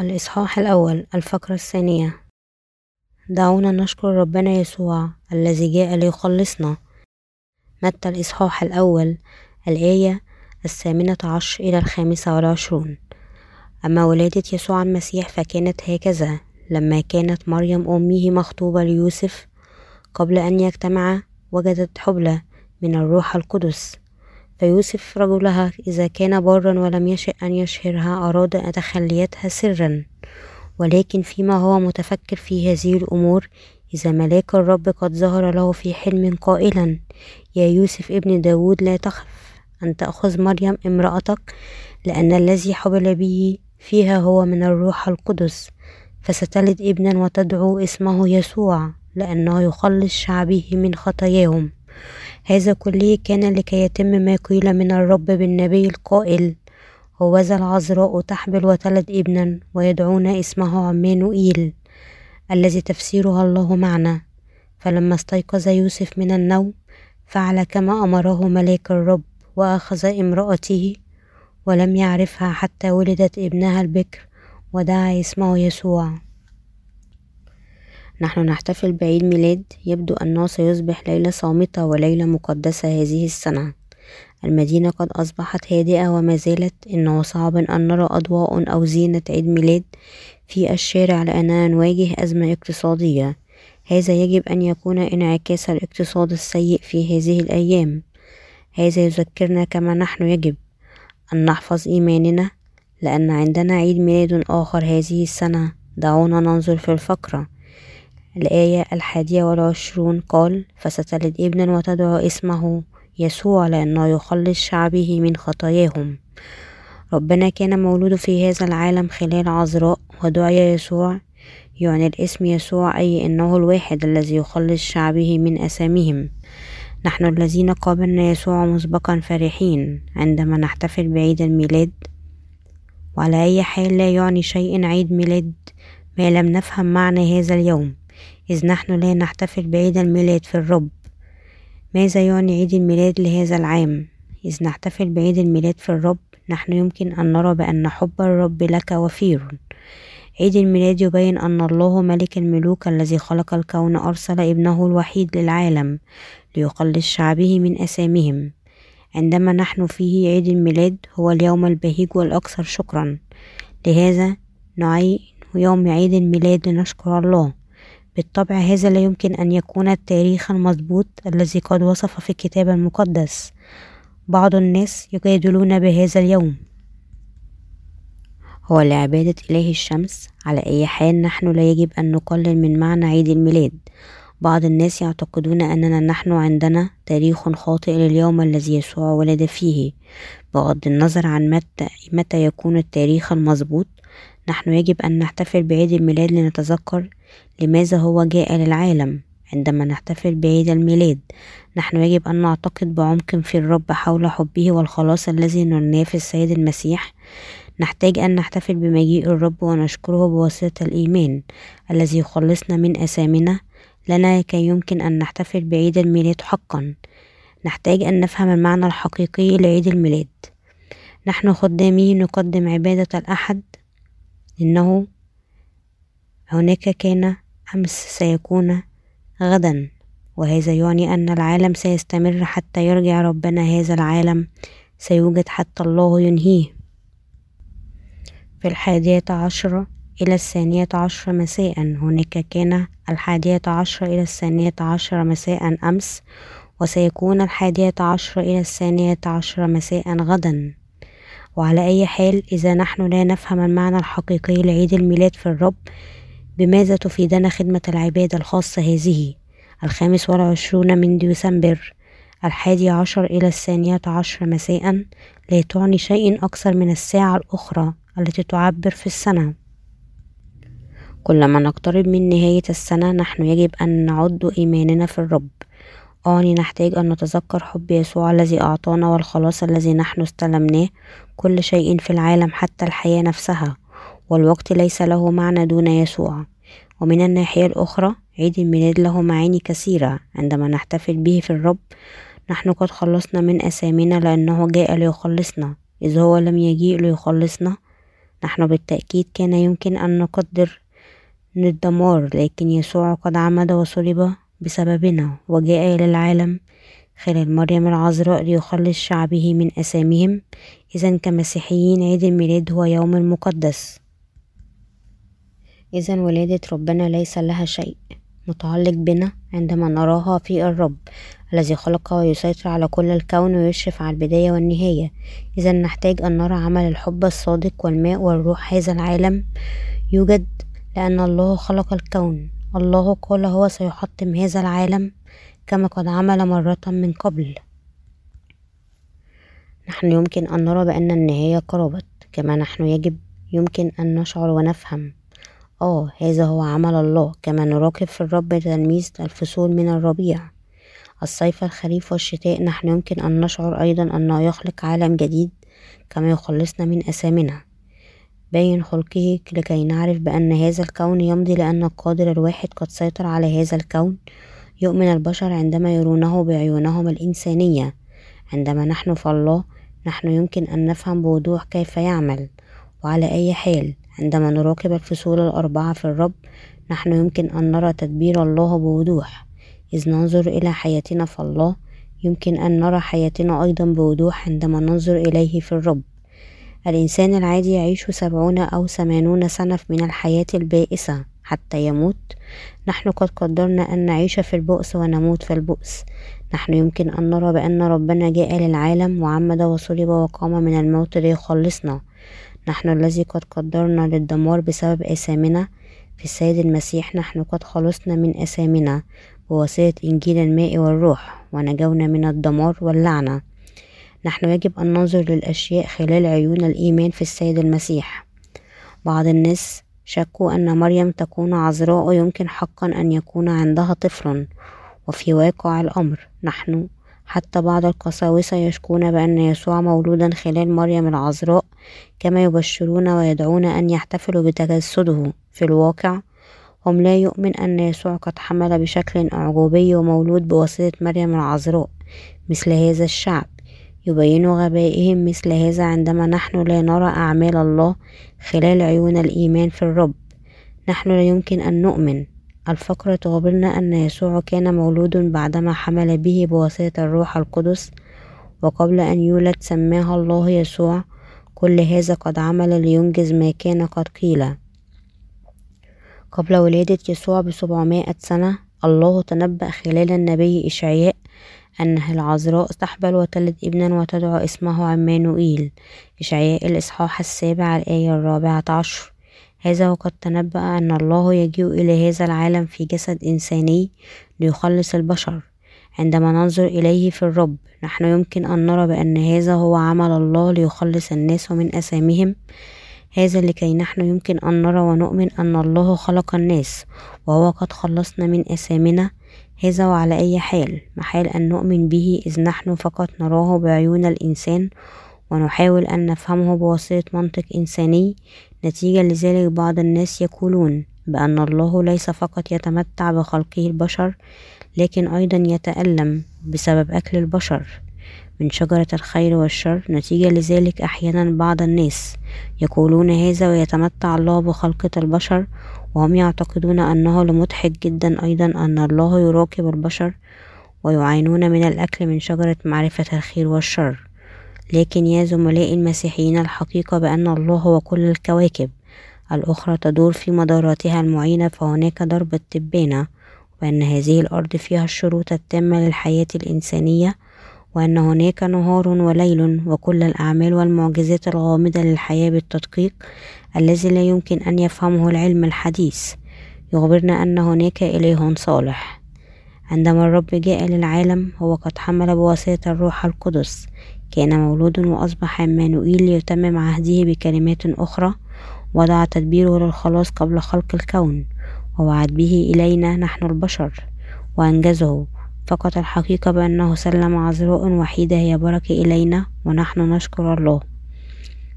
الإصحاح الأول الفقرة الثانية. دعونا نشكر ربنا يسوع الذي جاء ليخلصنا. متى الإصحاح الأول؟ الآية الثامنة عشر إلى الخامسة والعشرون. أما ولادة يسوع المسيح فكانت هكذا لما كانت مريم أمه مخطوبة ليوسف قبل أن يجتمعا وجدت حبلى من الروح القدس. فيوسف رجلها إذا كان برا ولم يشئ أن يشهرها أراد تخليتها سرا. ولكن فيما هو متفكر في هذه الأمور إذا ملاك الرب قد ظهر له في حلم قائلا يا يوسف ابن داود لا تخف أن تأخذ مريم امرأتك لأن الذي حبل به فيها هو من الروح القدس. فستلد ابنا وتدعو اسمه يسوع لأنه يخلص شعبه من خطاياهم. هذا كله كان لكي يتم ما قيل من الرب بالنبي القائل هوذا العذراء تحبل وتلد ابنا ويدعون اسمه عمانوئيل الذي تفسيرها الله معنا. فلما استيقظ يوسف من النوم فعل كما أمره ملاك الرب وأخذ امرأته ولم يعرفها حتى ولدت ابنها البكر ودعا اسمه يسوع. نحن نحتفل بعيد ميلاد يبدو أنه سيصبح ليلة صامتة وليلة مقدسة هذه السنة. المدينة قد أصبحت هادئة وما زالت إنه صعب أن نرى أضواء أو زينة عيد ميلاد في الشارع لأننا نواجه أزمة اقتصادية. هذا يجب أن يكون انعكاس الاقتصاد السيء في هذه الأيام. هذا يذكرنا كما نحن يجب أن نحفظ إيماننا لأن عندنا عيد ميلاد آخر هذه السنة. دعونا ننظر في الفقرة. الآية الحادية والعشرون قال فستلد ابنا وتدعو اسمه يسوع لأنه يخلص شعبه من خطاياهم. ربنا كان مولود في هذا العالم خلال عذراء ودعي يسوع يعني الاسم يسوع أي إنه الواحد الذي يخلص شعبه من أسامهم نحن الذين قابلنا يسوع مسبقا فرحين عندما نحتفل بعيد الميلاد. وعلى أي حال لا يعني شيء عيد ميلاد ما لم نفهم معنى هذا اليوم. إذ نحن لا نحتفل بعيد الميلاد في الرب. ماذا يعني عيد الميلاد لهذا العام؟ إذ نحتفل بعيد الميلاد في الرب نحن يمكن أن نرى بأن حب الرب لك وفير. عيد الميلاد يبين أن الله ملك الملوك الذي خلق الكون أرسل ابنه الوحيد للعالم ليخلص شعبه من أسامهم. عندما نحن فيه عيد الميلاد هو اليوم البهيج والأكثر شكرا. لهذا نعين يوم عيد الميلاد لنشكر الله. بالطبع هذا لا يمكن أن يكون التاريخ المضبوط الذي قد وصف في الكتاب المقدس. بعض الناس يجادلون بهذا اليوم. هو لعبادة إله الشمس على أي حال نحن لا يجب أن نقلل من معنى عيد الميلاد. بعض الناس يعتقدون أننا نحن عندنا تاريخ خاطئ لليوم الذي يسوع ولد فيه. بغض النظر عن متى, متى يكون التاريخ المضبوط نحن يجب أن نحتفل بعيد الميلاد لنتذكر لماذا هو جاء للعالم. عندما نحتفل بعيد الميلاد نحن يجب أن نعتقد بعمق في الرب حول حبه والخلاص الذي نرناه في السيد المسيح. نحتاج أن نحتفل بمجيء الرب ونشكره بواسطة الإيمان الذي يخلصنا من أثامنا لنا كي يمكن أن نحتفل بعيد الميلاد حقا. نحتاج أن نفهم المعنى الحقيقي لعيد الميلاد. نحن خدامي نقدم عبادة الأحد. إنه هناك كان أمس سيكون غدا وهذا يعني أن العالم سيستمر حتى يرجع ربنا. هذا العالم سيوجد حتى الله ينهيه. في الحادية عشرة إلى الثانية عشرة مساء هناك كان الحادية عشرة إلى الثانية عشرة مساء أمس وسيكون الحادية عشرة إلى الثانية عشرة مساء غدا. وعلى أي حال إذا نحن لا نفهم المعنى الحقيقي لعيد الميلاد في الرب بماذا تفيدنا خدمة العبادة الخاصة هذه؟ الخامس والعشرون من ديسمبر الحادي عشر إلى الثانية عشر مساء لا تعني شيء أكثر من الساعة الأخرى التي تعبر في السنة. كلما نقترب من نهاية السنة نحن يجب أن نعد إيماننا في الرب. أعني نحتاج أن نتذكر حب يسوع الذي أعطانا والخلاص الذي نحن استلمناه. كل شيء في العالم حتى الحياة نفسها والوقت ليس له معنى دون يسوع. ومن الناحية الأخرى عيد الميلاد له معاني كثيرة. عندما نحتفل به في الرب نحن قد خلصنا من أسامينا لأنه جاء ليخلصنا. إذ هو لم يجيء ليخلصنا نحن بالتأكيد كان يمكن أن نقدر للدمار لكن يسوع قد عمد وصلب بسببنا وجاء إلى العالم خلال مريم العذراء ليخلص شعبه من أثامهم إذا كمسيحيين عيد الميلاد هو يوم مقدس. إذا ولادة ربنا ليس لها شيء. متعلق بنا عندما نراها في الرب الذي خلق ويسيطر على كل الكون ويشرف على البداية والنهاية. إذا نحتاج أن نرى عمل الحب الصادق والماء والروح هذا العالم. يوجد لأن الله خلق الكون. الله قال هو سيحطم هذا العالم كما قد عمل مرة من قبل. نحن يمكن أن نرى بأن النهاية قربت كما نحن يجب يمكن أن نشعر ونفهم. آه هذا هو عمل الله كما نراقب في الرب تلميذ الفصول من الربيع. الصيف الخريف والشتاء نحن يمكن أن نشعر أيضا أنه يخلق عالم جديد كما يخلصنا من أثامنا باين خلقه لكي نعرف بأن هذا الكون يمضي لأن القادر الواحد قد سيطر على هذا الكون. يؤمن البشر عندما يرونه بعيونهم الإنسانية. عندما نحن في الله نحن يمكن أن نفهم بوضوح كيف يعمل. وعلى أي حال عندما نراقب الفصول الأربعة في الرب نحن يمكن أن نرى تدبير الله بوضوح. إذ ننظر إلى حياتنا في الله يمكن أن نرى حياتنا أيضا بوضوح عندما ننظر إليه في الرب. الإنسان العادي يعيش سبعون أو ثمانون سنة من الحياة البائسة حتى يموت. نحن قد قدرنا أن نعيش في البؤس ونموت في البؤس. نحن يمكن أن نرى بأن ربنا جاء للعالم وعمد وصلب وقام من الموت ليخلصنا. نحن الذي قد قدرنا للدمار بسبب آثامنا. في السيد المسيح نحن قد خلصنا من آثامنا بواسطة إنجيل الماء والروح ونجونا من الدمار واللعنة. نحن يجب أن ننظر للأشياء خلال عيون الإيمان في السيد المسيح. بعض الناس شكوا أن مريم تكون عذراء يمكن حقا أن يكون عندها طفل وفي واقع الأمر نحن حتى بعض القساوسة يشكون بأن يسوع مولودا خلال مريم العذراء كما يبشرون ويدعون أن يحتفلوا بتجسده. في الواقع هم لا يؤمن أن يسوع قد حمل بشكل أعجوبي ومولود بواسطة مريم العذراء مثل هذا الشعب. يبين غبائهم مثل هذا عندما نحن لا نرى أعمال الله خلال عيون الإيمان في الرب. نحن لا يمكن أن نؤمن. الفقرة تخبرنا أن يسوع كان مولود بعدما حمل به بواسطة الروح القدس وقبل أن يولد سماه الله يسوع. كل هذا قد عمل لينجز ما كان قد قيل. قبل ولادة يسوع بسبعمائة سنة الله تنبأ خلال النبي إشعياء أنها العذراء تحبل وتلد ابنا وتدعو اسمه عمانوئيل. إشعياء الإصحاح السابع الآية الرابعة عشر. هذا وقد تنبأ أن الله يجيء إلى هذا العالم في جسد إنساني ليخلص البشر. عندما ننظر إليه في الرب نحن يمكن أن نرى بأن هذا هو عمل الله ليخلص الناس من أثامهم هذا لكي نحن يمكن أن نرى ونؤمن أن الله خلق الناس وهو قد خلصنا من أثامنا هذا وعلى أي حال محال أن نؤمن به إذ نحن فقط نراه بعيون الإنسان ونحاول أن نفهمه بواسطة منطق إنساني. نتيجة لذلك بعض الناس يقولون بأن الله ليس فقط يتمتع بخلقه البشر لكن أيضا يتألم بسبب أكل البشر. من شجرة الخير والشر نتيجة لذلك أحيانا بعض الناس يقولون هذا ويتمتع الله بخلقة البشر وهم يعتقدون أنه لمضحك جدا أيضا أن الله يراقب البشر ويعانون من الأكل من شجرة معرفة الخير والشر. لكن يا زملائي المسيحيين الحقيقة بأن الله هو كل الكواكب. الأخرى تدور في مداراتها المعينة فهناك ضرب التبانة وأن هذه الأرض فيها الشروط التامة للحياة الإنسانية وأن هناك نهار وليل وكل الأعمال والمعجزات الغامضة للحياة بالتدقيق الذي لا يمكن أن يفهمه العلم الحديث. يخبرنا أن هناك إله صالح. عندما الرب جاء للعالم هو قد حمل بواسطة الروح القدس. كان مولود وأصبح عمانوئيل ليتمم عهده بكلمات أخرى وضع تدبيره للخلاص قبل خلق الكون ووعد به إلينا نحن البشر وأنجزه. فقط الحقيقة بأنه سلم عذراء وحيدة هي بركة إلينا ونحن نشكر الله.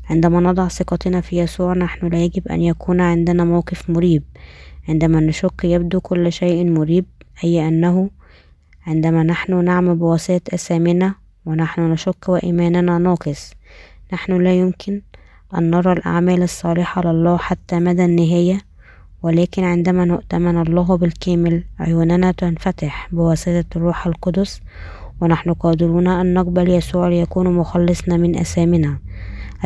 عندما نضع ثقتنا في يسوع نحن لا يجب أن يكون عندنا موقف مريب. عندما نشك يبدو كل شيء مريب أي أنه عندما نحن نعمل بواسطة أسامنا ونحن نشك وإيماننا ناقص نحن لا يمكن أن نرى الأعمال الصالحة لله حتى مدى النهاية. ولكن عندما نؤتمن الله بالكامل عيوننا تنفتح بواسطة الروح القدس ونحن قادرون أن نقبل يسوع ليكون مخلصنا من أثامنا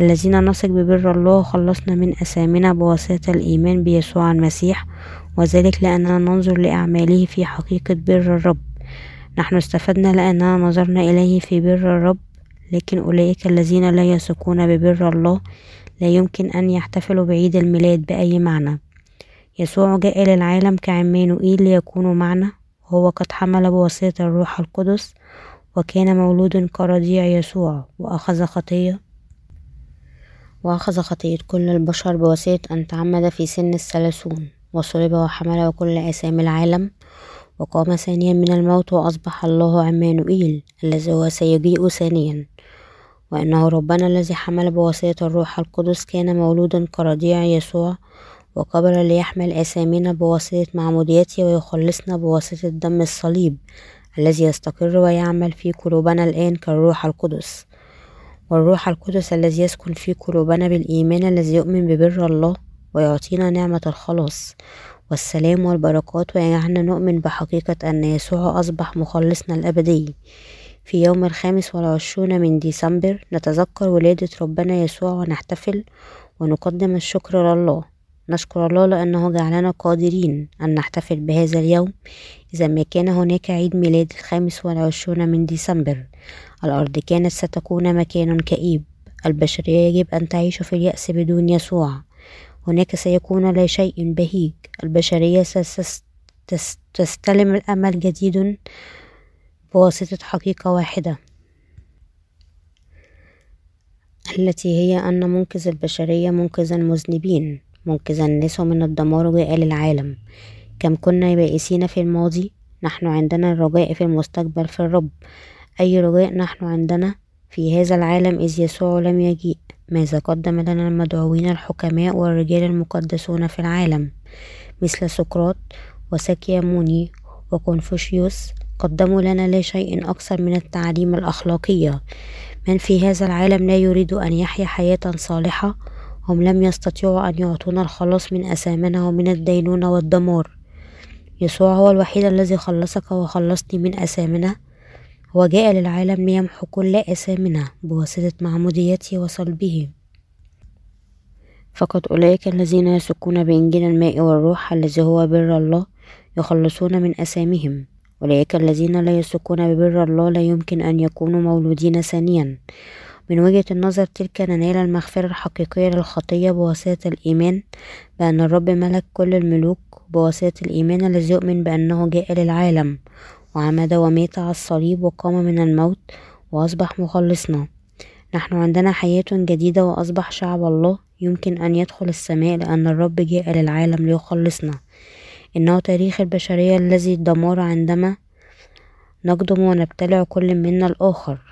الذين نثق ببر الله خلصنا من أثامنا بواسطة الإيمان بيسوع المسيح وذلك لأننا ننظر لأعماله في حقيقة بر الرب. نحن استفدنا لأننا نظرنا إليه في بر الرب لكن أولئك الذين لا يثقون ببر الله لا يمكن أن يحتفلوا بعيد الميلاد بأي معنى. يسوع جاء للعالم كعمانوئيل ليكونوا معنا. وهو قد حمل بواسطة الروح القدس وكان مولود كرضيع يسوع وأخذ خطية وأخذ خطية كل البشر بواسطة أن تعمد في سن الثلاثون وصلب وحمل كل آثام العالم وقام ثانيا من الموت وأصبح الله عمانوئيل الذي هو سيجيء ثانيا. وإنه ربنا الذي حمل بواسطة الروح القدس كان مولودا كرضيع يسوع وقبل ليحمل آثامنا بواسطة معموديته ويخلصنا بواسطة دم الصليب الذي يستقر ويعمل في قلوبنا الآن كالروح القدس. والروح القدس الذي يسكن في قلوبنا بالإيمان الذي يؤمن ببر الله ويعطينا نعمة الخلاص والسلام والبركات. ويجعلنا نؤمن بحقيقة أن يسوع أصبح مخلصنا الأبدي. في يوم الخامس والعشرون من ديسمبر نتذكر ولادة ربنا يسوع ونحتفل ونقدم الشكر لله. نشكر الله لأنه جعلنا قادرين أن نحتفل بهذا اليوم إذا ما كان هناك عيد ميلاد الخامس والعشرون من ديسمبر. الأرض كانت ستكون مكان كئيب. البشرية يجب أن تعيش في اليأس بدون يسوع. هناك سيكون لا شيء بهيج. البشرية ستستلم الأمل جديد بواسطة حقيقة واحدة التي هي أن منقذ البشرية منقذ المذنبين منقذ الناس من الدمار جاء للعالم كم كنا بائسين في الماضي نحن عندنا الرجاء في المستقبل في الرب. أي رجاء نحن عندنا في هذا العالم إذ يسوع لم يجيء ماذا قدم لنا المدعوين الحكماء والرجال المقدسون في العالم؟ مثل سقراط وسكياموني وكونفوشيوس قدموا لنا لا شيء أكثر من التعليم الأخلاقية. من في هذا العالم لا يريد أن يحيا حياة صالحة هم لم يستطيعوا أن يعطونا الخلاص من أثامنا ومن الدينونة والدمار. يسوع هو الوحيد الذي خلصك وخلصني من أثامنا. هو جاء للعالم ليمحو كل آثامنا بواسطة معموديته وصلبه. فقط أولئك الذين يثقون بإنجيل الماء والروح الذي هو بر الله يخلصون من أثامهم. أولئك الذين لا يثقون ببر الله لا يمكن أن يكونوا مولودين ثانيا. من وجهة النظر تلك ننال المغفرة الحقيقية للخطية بواسطة الإيمان بأن الرب ملك كل الملوك بواسطة الإيمان الذي يؤمن بأنه جاء للعالم. وعمد ومات على الصليب وقام من الموت وأصبح مخلصنا. نحن عندنا حياة جديدة وأصبح شعب الله يمكن أن يدخل السماء لأن الرب جاء للعالم ليخلصنا. إنه تاريخ البشرية الذي الدمار عندما نقدم ونبتلع كل منا الآخر.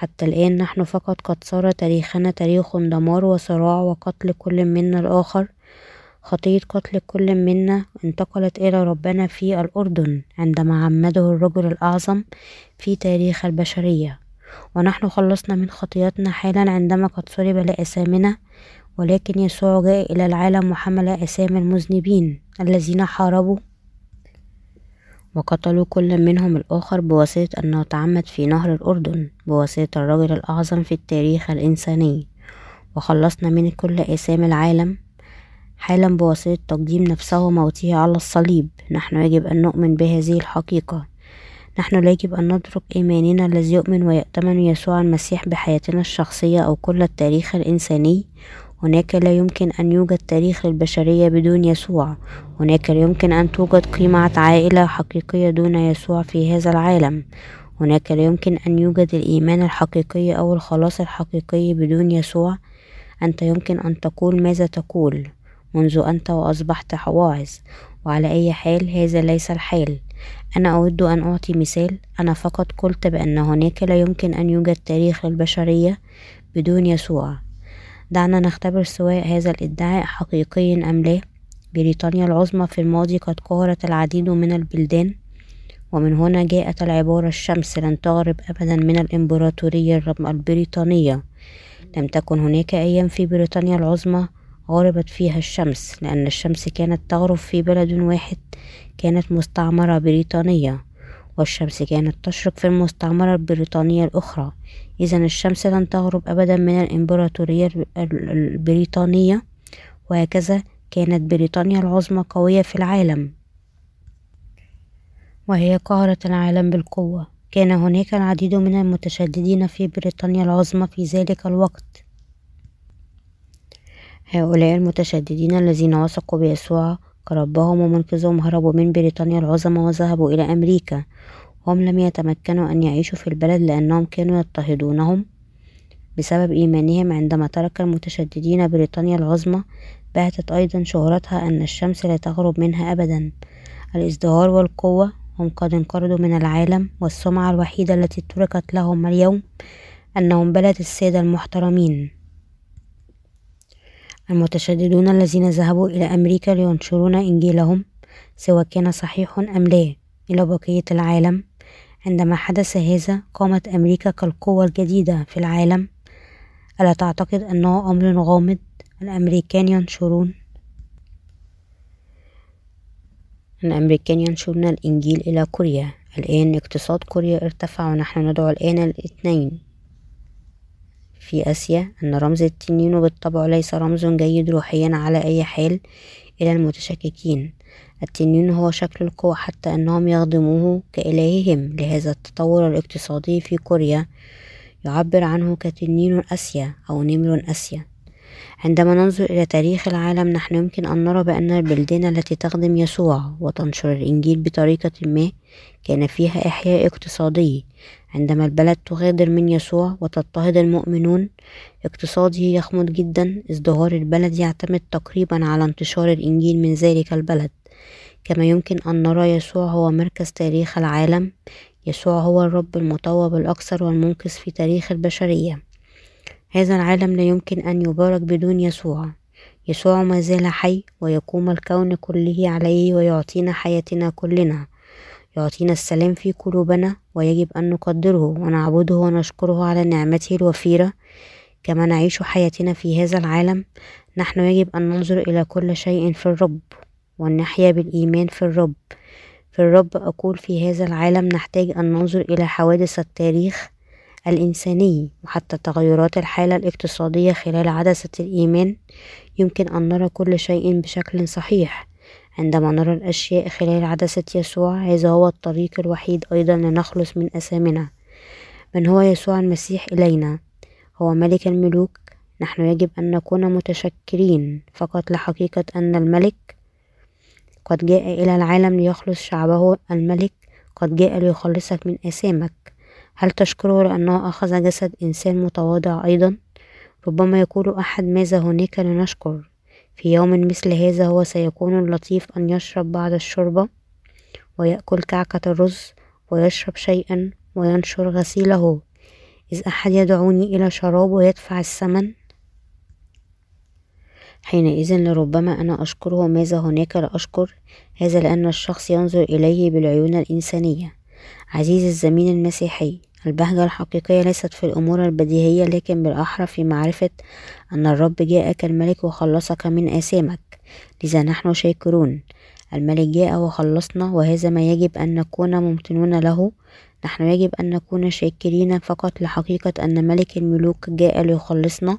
حتى الآن نحن فقط قد صار تاريخنا تاريخ دمار وصراع وقتل كل منا الآخر. خطية قتل كل منا انتقلت إلى ربنا في الأردن عندما عمده الرجل الأعظم في تاريخ البشرية. ونحن خلصنا من خطياتنا حالا عندما قد صلب لأثامنا ولكن يسوع جاء إلى العالم وحمل أثام المذنبين الذين حاربوا وقتلوا كل منهم الآخر بواسطة أنه تعمد في نهر الأردن بواسطة الرجل الأعظم في التاريخ الإنساني. وخلصنا من كل آثام العالم حالا بواسطة تقديم نفسه وموته على الصليب. نحن يجب أن نؤمن بهذه الحقيقة. نحن لا يجب أن نترك إيماننا الذي يؤمن ويأتمن يسوع المسيح بحياتنا الشخصية أو كل التاريخ الإنساني هناك لا يمكن أن يوجد تاريخ للبشرية بدون يسوع. هناك لا يمكن أن توجد قيمة عائلة حقيقية دون يسوع في هذا العالم. هناك لا يمكن أن يوجد الإيمان الحقيقي أو الخلاص الحقيقي بدون يسوع. أنت يمكن أن تقول ماذا تقول منذ أنت وأصبحت واعظ وعلى أي حال هذا ليس الحال. أنا أود أن أعطي مثال. أنا فقط قلت بأن هناك لا يمكن أن يوجد تاريخ للبشرية بدون يسوع. دعنا نختبر سواء هذا الادعاء حقيقي أم لا. بريطانيا العظمى في الماضي قد قهرت العديد من البلدان ومن هنا جاءت العبارة الشمس لن تغرب أبدا من الإمبراطورية البريطانية. لم تكن هناك أيام في بريطانيا العظمى غربت فيها الشمس لأن الشمس كانت تغرب في بلد واحد كانت مستعمرة بريطانية. والشمس كانت تشرق في المستعمرة البريطانية الأخرى. إذا الشمس لن تغرب أبدا من الإمبراطورية البريطانية وهكذا كانت بريطانيا العظمى قوية في العالم. وهي قهرت العالم بالقوة. كان هناك العديد من المتشددين في بريطانيا العظمى في ذلك الوقت. هؤلاء المتشددين الذين وثقوا بيسوع كربهم ومنقذهم هربوا من بريطانيا العظمى وذهبوا إلى أمريكا. هم لم يتمكنوا أن يعيشوا في البلد لأنهم كانوا يضطهدونهم بسبب إيمانهم عندما ترك المتشددين بريطانيا العظمى. باتت أيضا شهرتها أن الشمس لا تغرب منها أبدا. الازدهار والقوة هم قد انقرضوا من العالم والسمعة الوحيدة التي تركت لهم اليوم أنهم بلد السادة المحترمين. المتشددون الذين ذهبوا إلى أمريكا لينشرون إنجيلهم سواء كان صحيح أم لا. إلى بقية العالم عندما حدث هذا قامت أمريكا كالقوة الجديدة في العالم. ألا تعتقد أنه أمر غامض؟ الأمريكان ينشرون. الأمريكان ينشرون الإنجيل إلى كوريا. الآن اقتصاد كوريا ارتفع ونحن ندعو الآن الاثنين. في آسيا أن رمز التنين بالطبع ليس رمز جيد روحيا على أي حال إلى المتشككين. التنين هو شكل القوة حتى أنهم يخدموه كإلههم. لهذا التطور الاقتصادي في كوريا يعبر عنه كتنين آسيا أو نمر آسيا. عندما ننظر إلى تاريخ العالم نحن يمكن أن نرى بأن البلدان التي تخدم يسوع وتنشر الإنجيل بطريقة ما كان فيها إحياء اقتصادي. عندما البلد تغادر من يسوع وتضطهد المؤمنون اقتصاده يخمد جدا ازدهار البلد يعتمد تقريبا على انتشار الإنجيل من ذلك البلد. كما يمكن أن نرى يسوع هو مركز تاريخ العالم يسوع هو الرب المطوب الأكثر والمنقذ في تاريخ البشرية. هذا العالم لا يمكن أن يبارك بدون يسوع. يسوع ما زال حي ويقوم الكون كله عليه ويعطينا حياتنا كلنا. يعطينا السلام في قلوبنا ويجب أن نقدره ونعبده ونشكره على نعمته الوفيرة. كما نعيش حياتنا في هذا العالم نحن يجب أن ننظر إلى كل شيء في الرب وأن نحيا بالإيمان في الرب. في الرب أقول في هذا العالم نحتاج أن ننظر إلى حوادث التاريخ الإنساني وحتى تغيرات الحالة الاقتصادية خلال عدسة الإيمان. يمكن أن نرى كل شيء بشكل صحيح. عندما نرى الأشياء خلال عدسة يسوع هذا هو الطريق الوحيد أيضا لنخلص من أثامنا من هو يسوع المسيح إلينا؟ هو ملك الملوك. نحن يجب أن نكون متشكرين. فقط لحقيقة أن الملك قد جاء إلى العالم ليخلص شعبه. الملك قد جاء ليخلصك من آثامك هل تشكره لأنه أخذ جسد إنسان متواضع أيضا؟ ربما يقول أحد ماذا هناك لنشكر؟ في يوم مثل هذا هو سيكون اللطيف أن يشرب بعد الشوربة ويأكل كعكة الرز ويشرب شيئا وينشر غسيله. إذ أحد يدعوني إلى شراب ويدفع الثمن؟ حينئذ لربما أنا أشكره ماذا هناك لأشكر هذا لأن الشخص ينظر إليه بالعيون الإنسانية. عزيزي الزميل المسيحي البهجة الحقيقية ليست في الأمور البديهية لكن بالأحرى في معرفة أن الرب جاء كالملك وخلصك من آثامك. لذا نحن شاكرون. الملك جاء وخلصنا وهذا ما يجب أن نكون ممتنون له. نحن يجب أن نكون شاكرين فقط لحقيقة أن ملك الملوك جاء ليخلصنا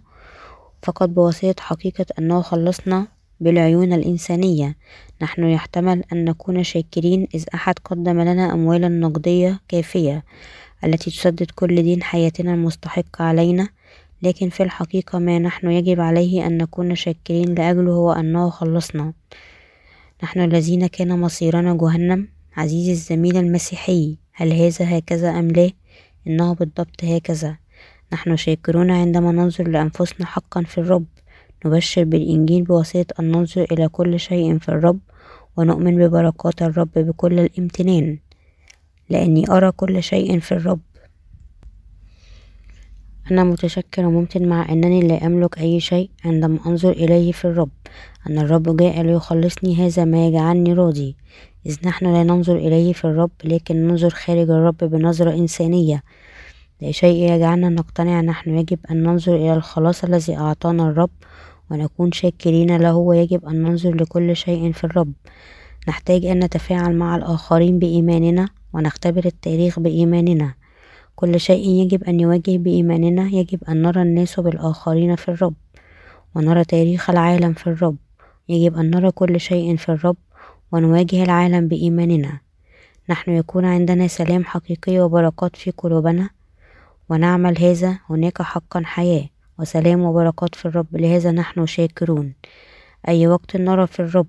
فقط بواسطة حقيقة أنه خلصنا بالعيون الإنسانية. نحن يحتمل أن نكون شاكرين إذ أحد قدم لنا أموالا نقدية كافية. التي تسدد كل دين حياتنا المستحق علينا لكن في الحقيقة ما نحن يجب عليه أن نكون شاكرين لأجله هو أنه خلصنا. نحن الذين كان مصيرنا جهنم. عزيزي الزميل المسيحي هل هذا هكذا أم لا؟ إنه بالضبط هكذا. نحن شاكرون عندما ننظر لأنفسنا حقا في الرب. نبشر بالإنجيل بواسطة أن ننظر إلى كل شيء في الرب ونؤمن ببركات الرب بكل الامتنان. لأني أرى كل شيء في الرب. أنا متشكر وممتن مع أنني لا أملك أي شيء عندما أنظر إليه في الرب. أن الرب جاء ليخلصني هذا ما يجعلني راضي. إذ نحن لا ننظر إليه في الرب لكن ننظر خارج الرب بنظرة إنسانية. ده شيء يجعلنا نقتنع. نحن يجب أن ننظر إلى الخلاص الذي أعطانا الرب ونكون شاكرين له ويجب أن ننظر لكل شيء في الرب. نحتاج أن نتفاعل مع الآخرين بإيماننا. ونختبر التاريخ بإيماننا. كل شيء يجب أن يواجه بإيماننا يجب أن نرى الناس بالآخرين في الرب ونرى تاريخ العالم في الرب. يجب أن نرى كل شيء في الرب ونواجه العالم بإيماننا. نحن يكون عندنا سلام حقيقي وبركات في قلوبنا ونعمل هذا هناك حقا حياة وسلام وبركات في الرب لهذا نحن شاكرون. أي وقت نرى في الرب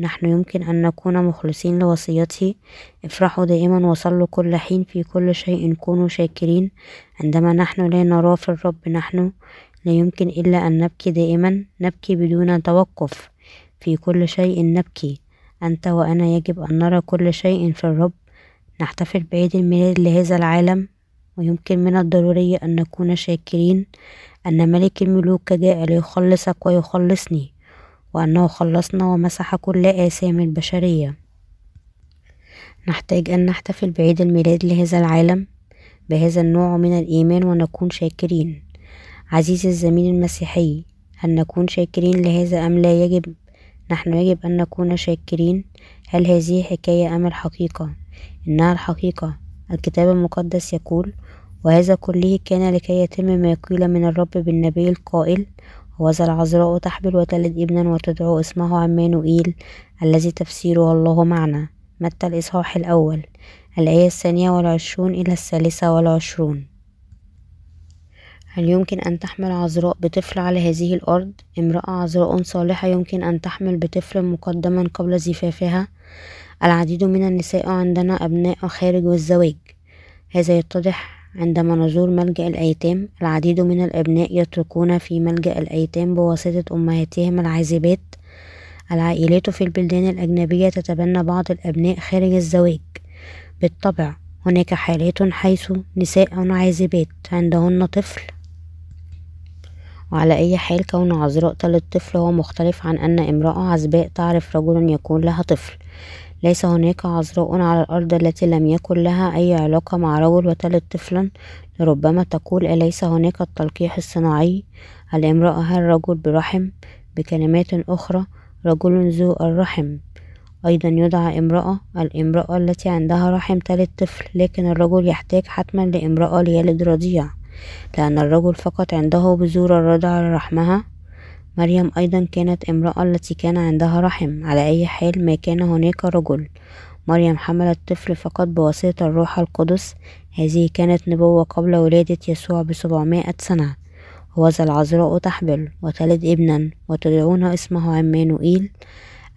نحن يمكن أن نكون مخلصين لوصيته افرحوا دائما وصلوا كل حين في كل شيء. كونوا شاكرين. عندما نحن لا نرى في الرب نحن لا يمكن إلا أن نبكي دائما. نبكي بدون توقف في كل شيء نبكي. أنت وأنا يجب أن نرى كل شيء في الرب. نحتفل بعيد الميلاد لهذا العالم. ويمكن من الضروري أن نكون شاكرين. أن ملك الملوك جاء ليخلصك ويخلصني. وأنه خلصنا ومسح كل آثام البشرية. نحتاج أن نحتفل بعيد الميلاد لهذا العالم بهذا النوع من الإيمان ونكون شاكرين. عزيزي الزميل المسيحي هل نكون شاكرين لهذا أم لا يجب؟ نحن يجب أن نكون شاكرين. هل هذه حكاية أم الحقيقة؟ إنها الحقيقة. الكتاب المقدس يقول وهذا كله كان لكي يتم ما قيل من الرب بالنبي القائل وذا العذراء تحبل وتلد ابنا وتدعو اسمه عمانوئيل الذي تفسيره الله معنا. متى الإصحاح الأول؟ الآية الثانية والعشرون إلى الثالثة والعشرون. هل يمكن أن تحمل عذراء بطفل على هذه الأرض؟ امرأة عذراء صالحة يمكن أن تحمل بطفل مقدما قبل زفافها؟ العديد من النساء عندنا أبناء خارج الزواج. هذا يتضح عندما نزور ملجأ الأيتام العديد من الأبناء يتركون في ملجأ الأيتام بواسطة أمهاتهم العازبات. العائلات في البلدان الأجنبية تتبنى بعض الأبناء خارج الزواج. بالطبع هناك حالات حيث نساء عازبات عندهن طفل. وعلى أي حال كون عذراء تلد طفل هو مختلف عن أن امرأة عزباء تعرف رجلا يكون لها طفل. ليس هناك عذراء على الأرض التي لم يكن لها أي علاقة مع رجل وتلد طفلا. لربما تقول أليس هناك التلقيح الصناعي؟ الامرأة هل رجل برحم؟ بكلمات أخرى رجل ذو الرحم. أيضا يدعى امرأة الامرأة التي عندها رحم تلد طفل لكن الرجل يحتاج حتما لامرأة ليلد رضيع. لأن الرجل فقط عنده بذور الرضع لرحمها مريم أيضا كانت امرأة التي كان عندها رحم. على أي حال ما كان هناك رجل. مريم حملت طفل فقط بواسطة الروح القدس. هذه كانت نبوة قبل ولادة يسوع بسبعمائة سنة. وذا العذراء تحبل وتلد ابنا وتدعون اسمه عمانوئيل.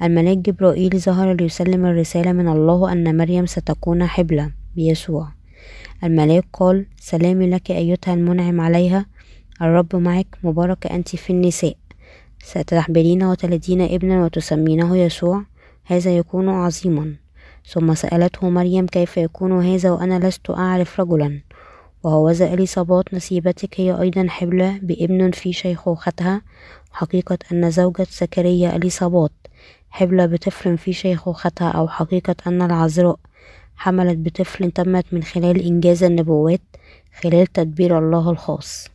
الملاك جبرائيل ظهر ليسلم الرسالة من الله أن مريم ستكون حبلة بيسوع. الملاك قال سلام لك أيتها المنعم عليها. الرب معك. مباركة أنت في النساء. ستحبلين وتلدين ابنا وتسمينه يسوع هذا يكون عظيما. ثم سألته مريم كيف يكون هذا وأنا لست أعرف رجلا. وهوذا إليصابات نسيبتك هي أيضا حبلة بابن في شيخوختها. حقيقة أن زوجة زكريا إليصابات حبلة بطفل في شيخوختها أو حقيقة أن العذراء حملت بطفل تمت من خلال إنجاز النبوات خلال تدبير الله الخاص.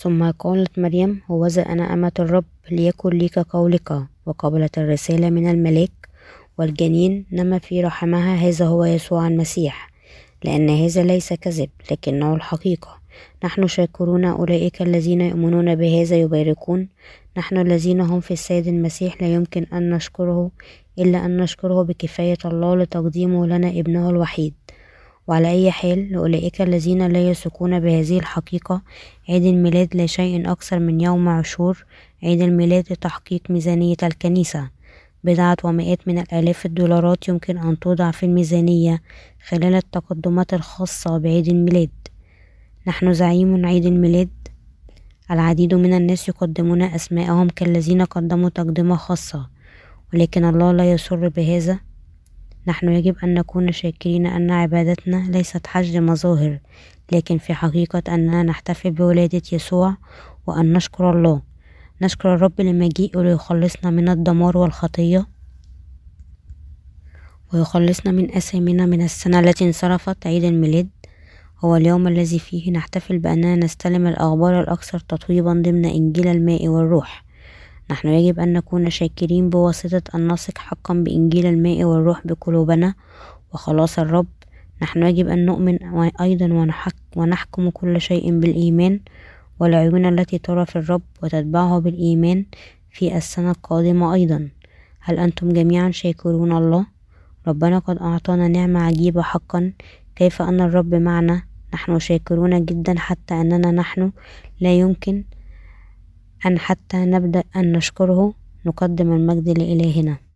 ثم قالت مريم هوذا أنا أمة الرب ليكن ليك قولك وقبلت الرسالة من الملاك والجنين نما في رحمها هذا هو يسوع المسيح لأن هذا ليس كذب لكنه الحقيقة. نحن شاكرون أولئك الذين يؤمنون بهذا يباركون. نحن الذين هم في السيد المسيح لا يمكن أن نشكره إلا أن نشكره بكفاية الله لتقديمه لنا ابنه الوحيد. وعلى أي حال لأولئك الذين لا يثقون بهذه الحقيقة. عيد الميلاد لا شيء أكثر من يوم عاشور. عيد الميلاد لتحقيق ميزانية الكنيسة. بضعة ومئات من الآلاف الدولارات يمكن أن توضع في الميزانية خلال التقدمات الخاصة بعيد الميلاد. نحن زعيم عيد الميلاد. العديد من الناس يقدمون أسماءهم كالذين قدموا تقدمة خاصة ولكن الله لا يسر بهذا. نحن يجب أن نكون شاكرين أن عبادتنا ليست حشد مظاهر لكن في حقيقة أننا نحتفل بولادة يسوع وأن نشكر الله. نشكر الرب لمجيئه ليخلصنا من الدمار والخطية ويخلصنا من أثامنا من السنة التي انصرفت عيد الميلاد. هو اليوم الذي فيه نحتفل بأننا نستلم الأخبار الأكثر تطويبا ضمن إنجيل الماء والروح. نحن يجب أن نكون شاكرين بواسطة أن نثق حقا بإنجيل الماء والروح بقلوبنا وخلاص الرب. نحن يجب أن نؤمن أيضا ونحكم كل شيء بالإيمان والعيون التي ترى في الرب وتتبعه بالإيمان في السنة القادمة أيضا. هل أنتم جميعا شاكرون الله؟ ربنا قد أعطانا نعمة عجيبة حقا. كيف أن الرب معنا؟ نحن شاكرون جدا حتى أننا نحن لا يمكن أن حتى نبدأ أن نشكره نقدم المجد لإلهنا.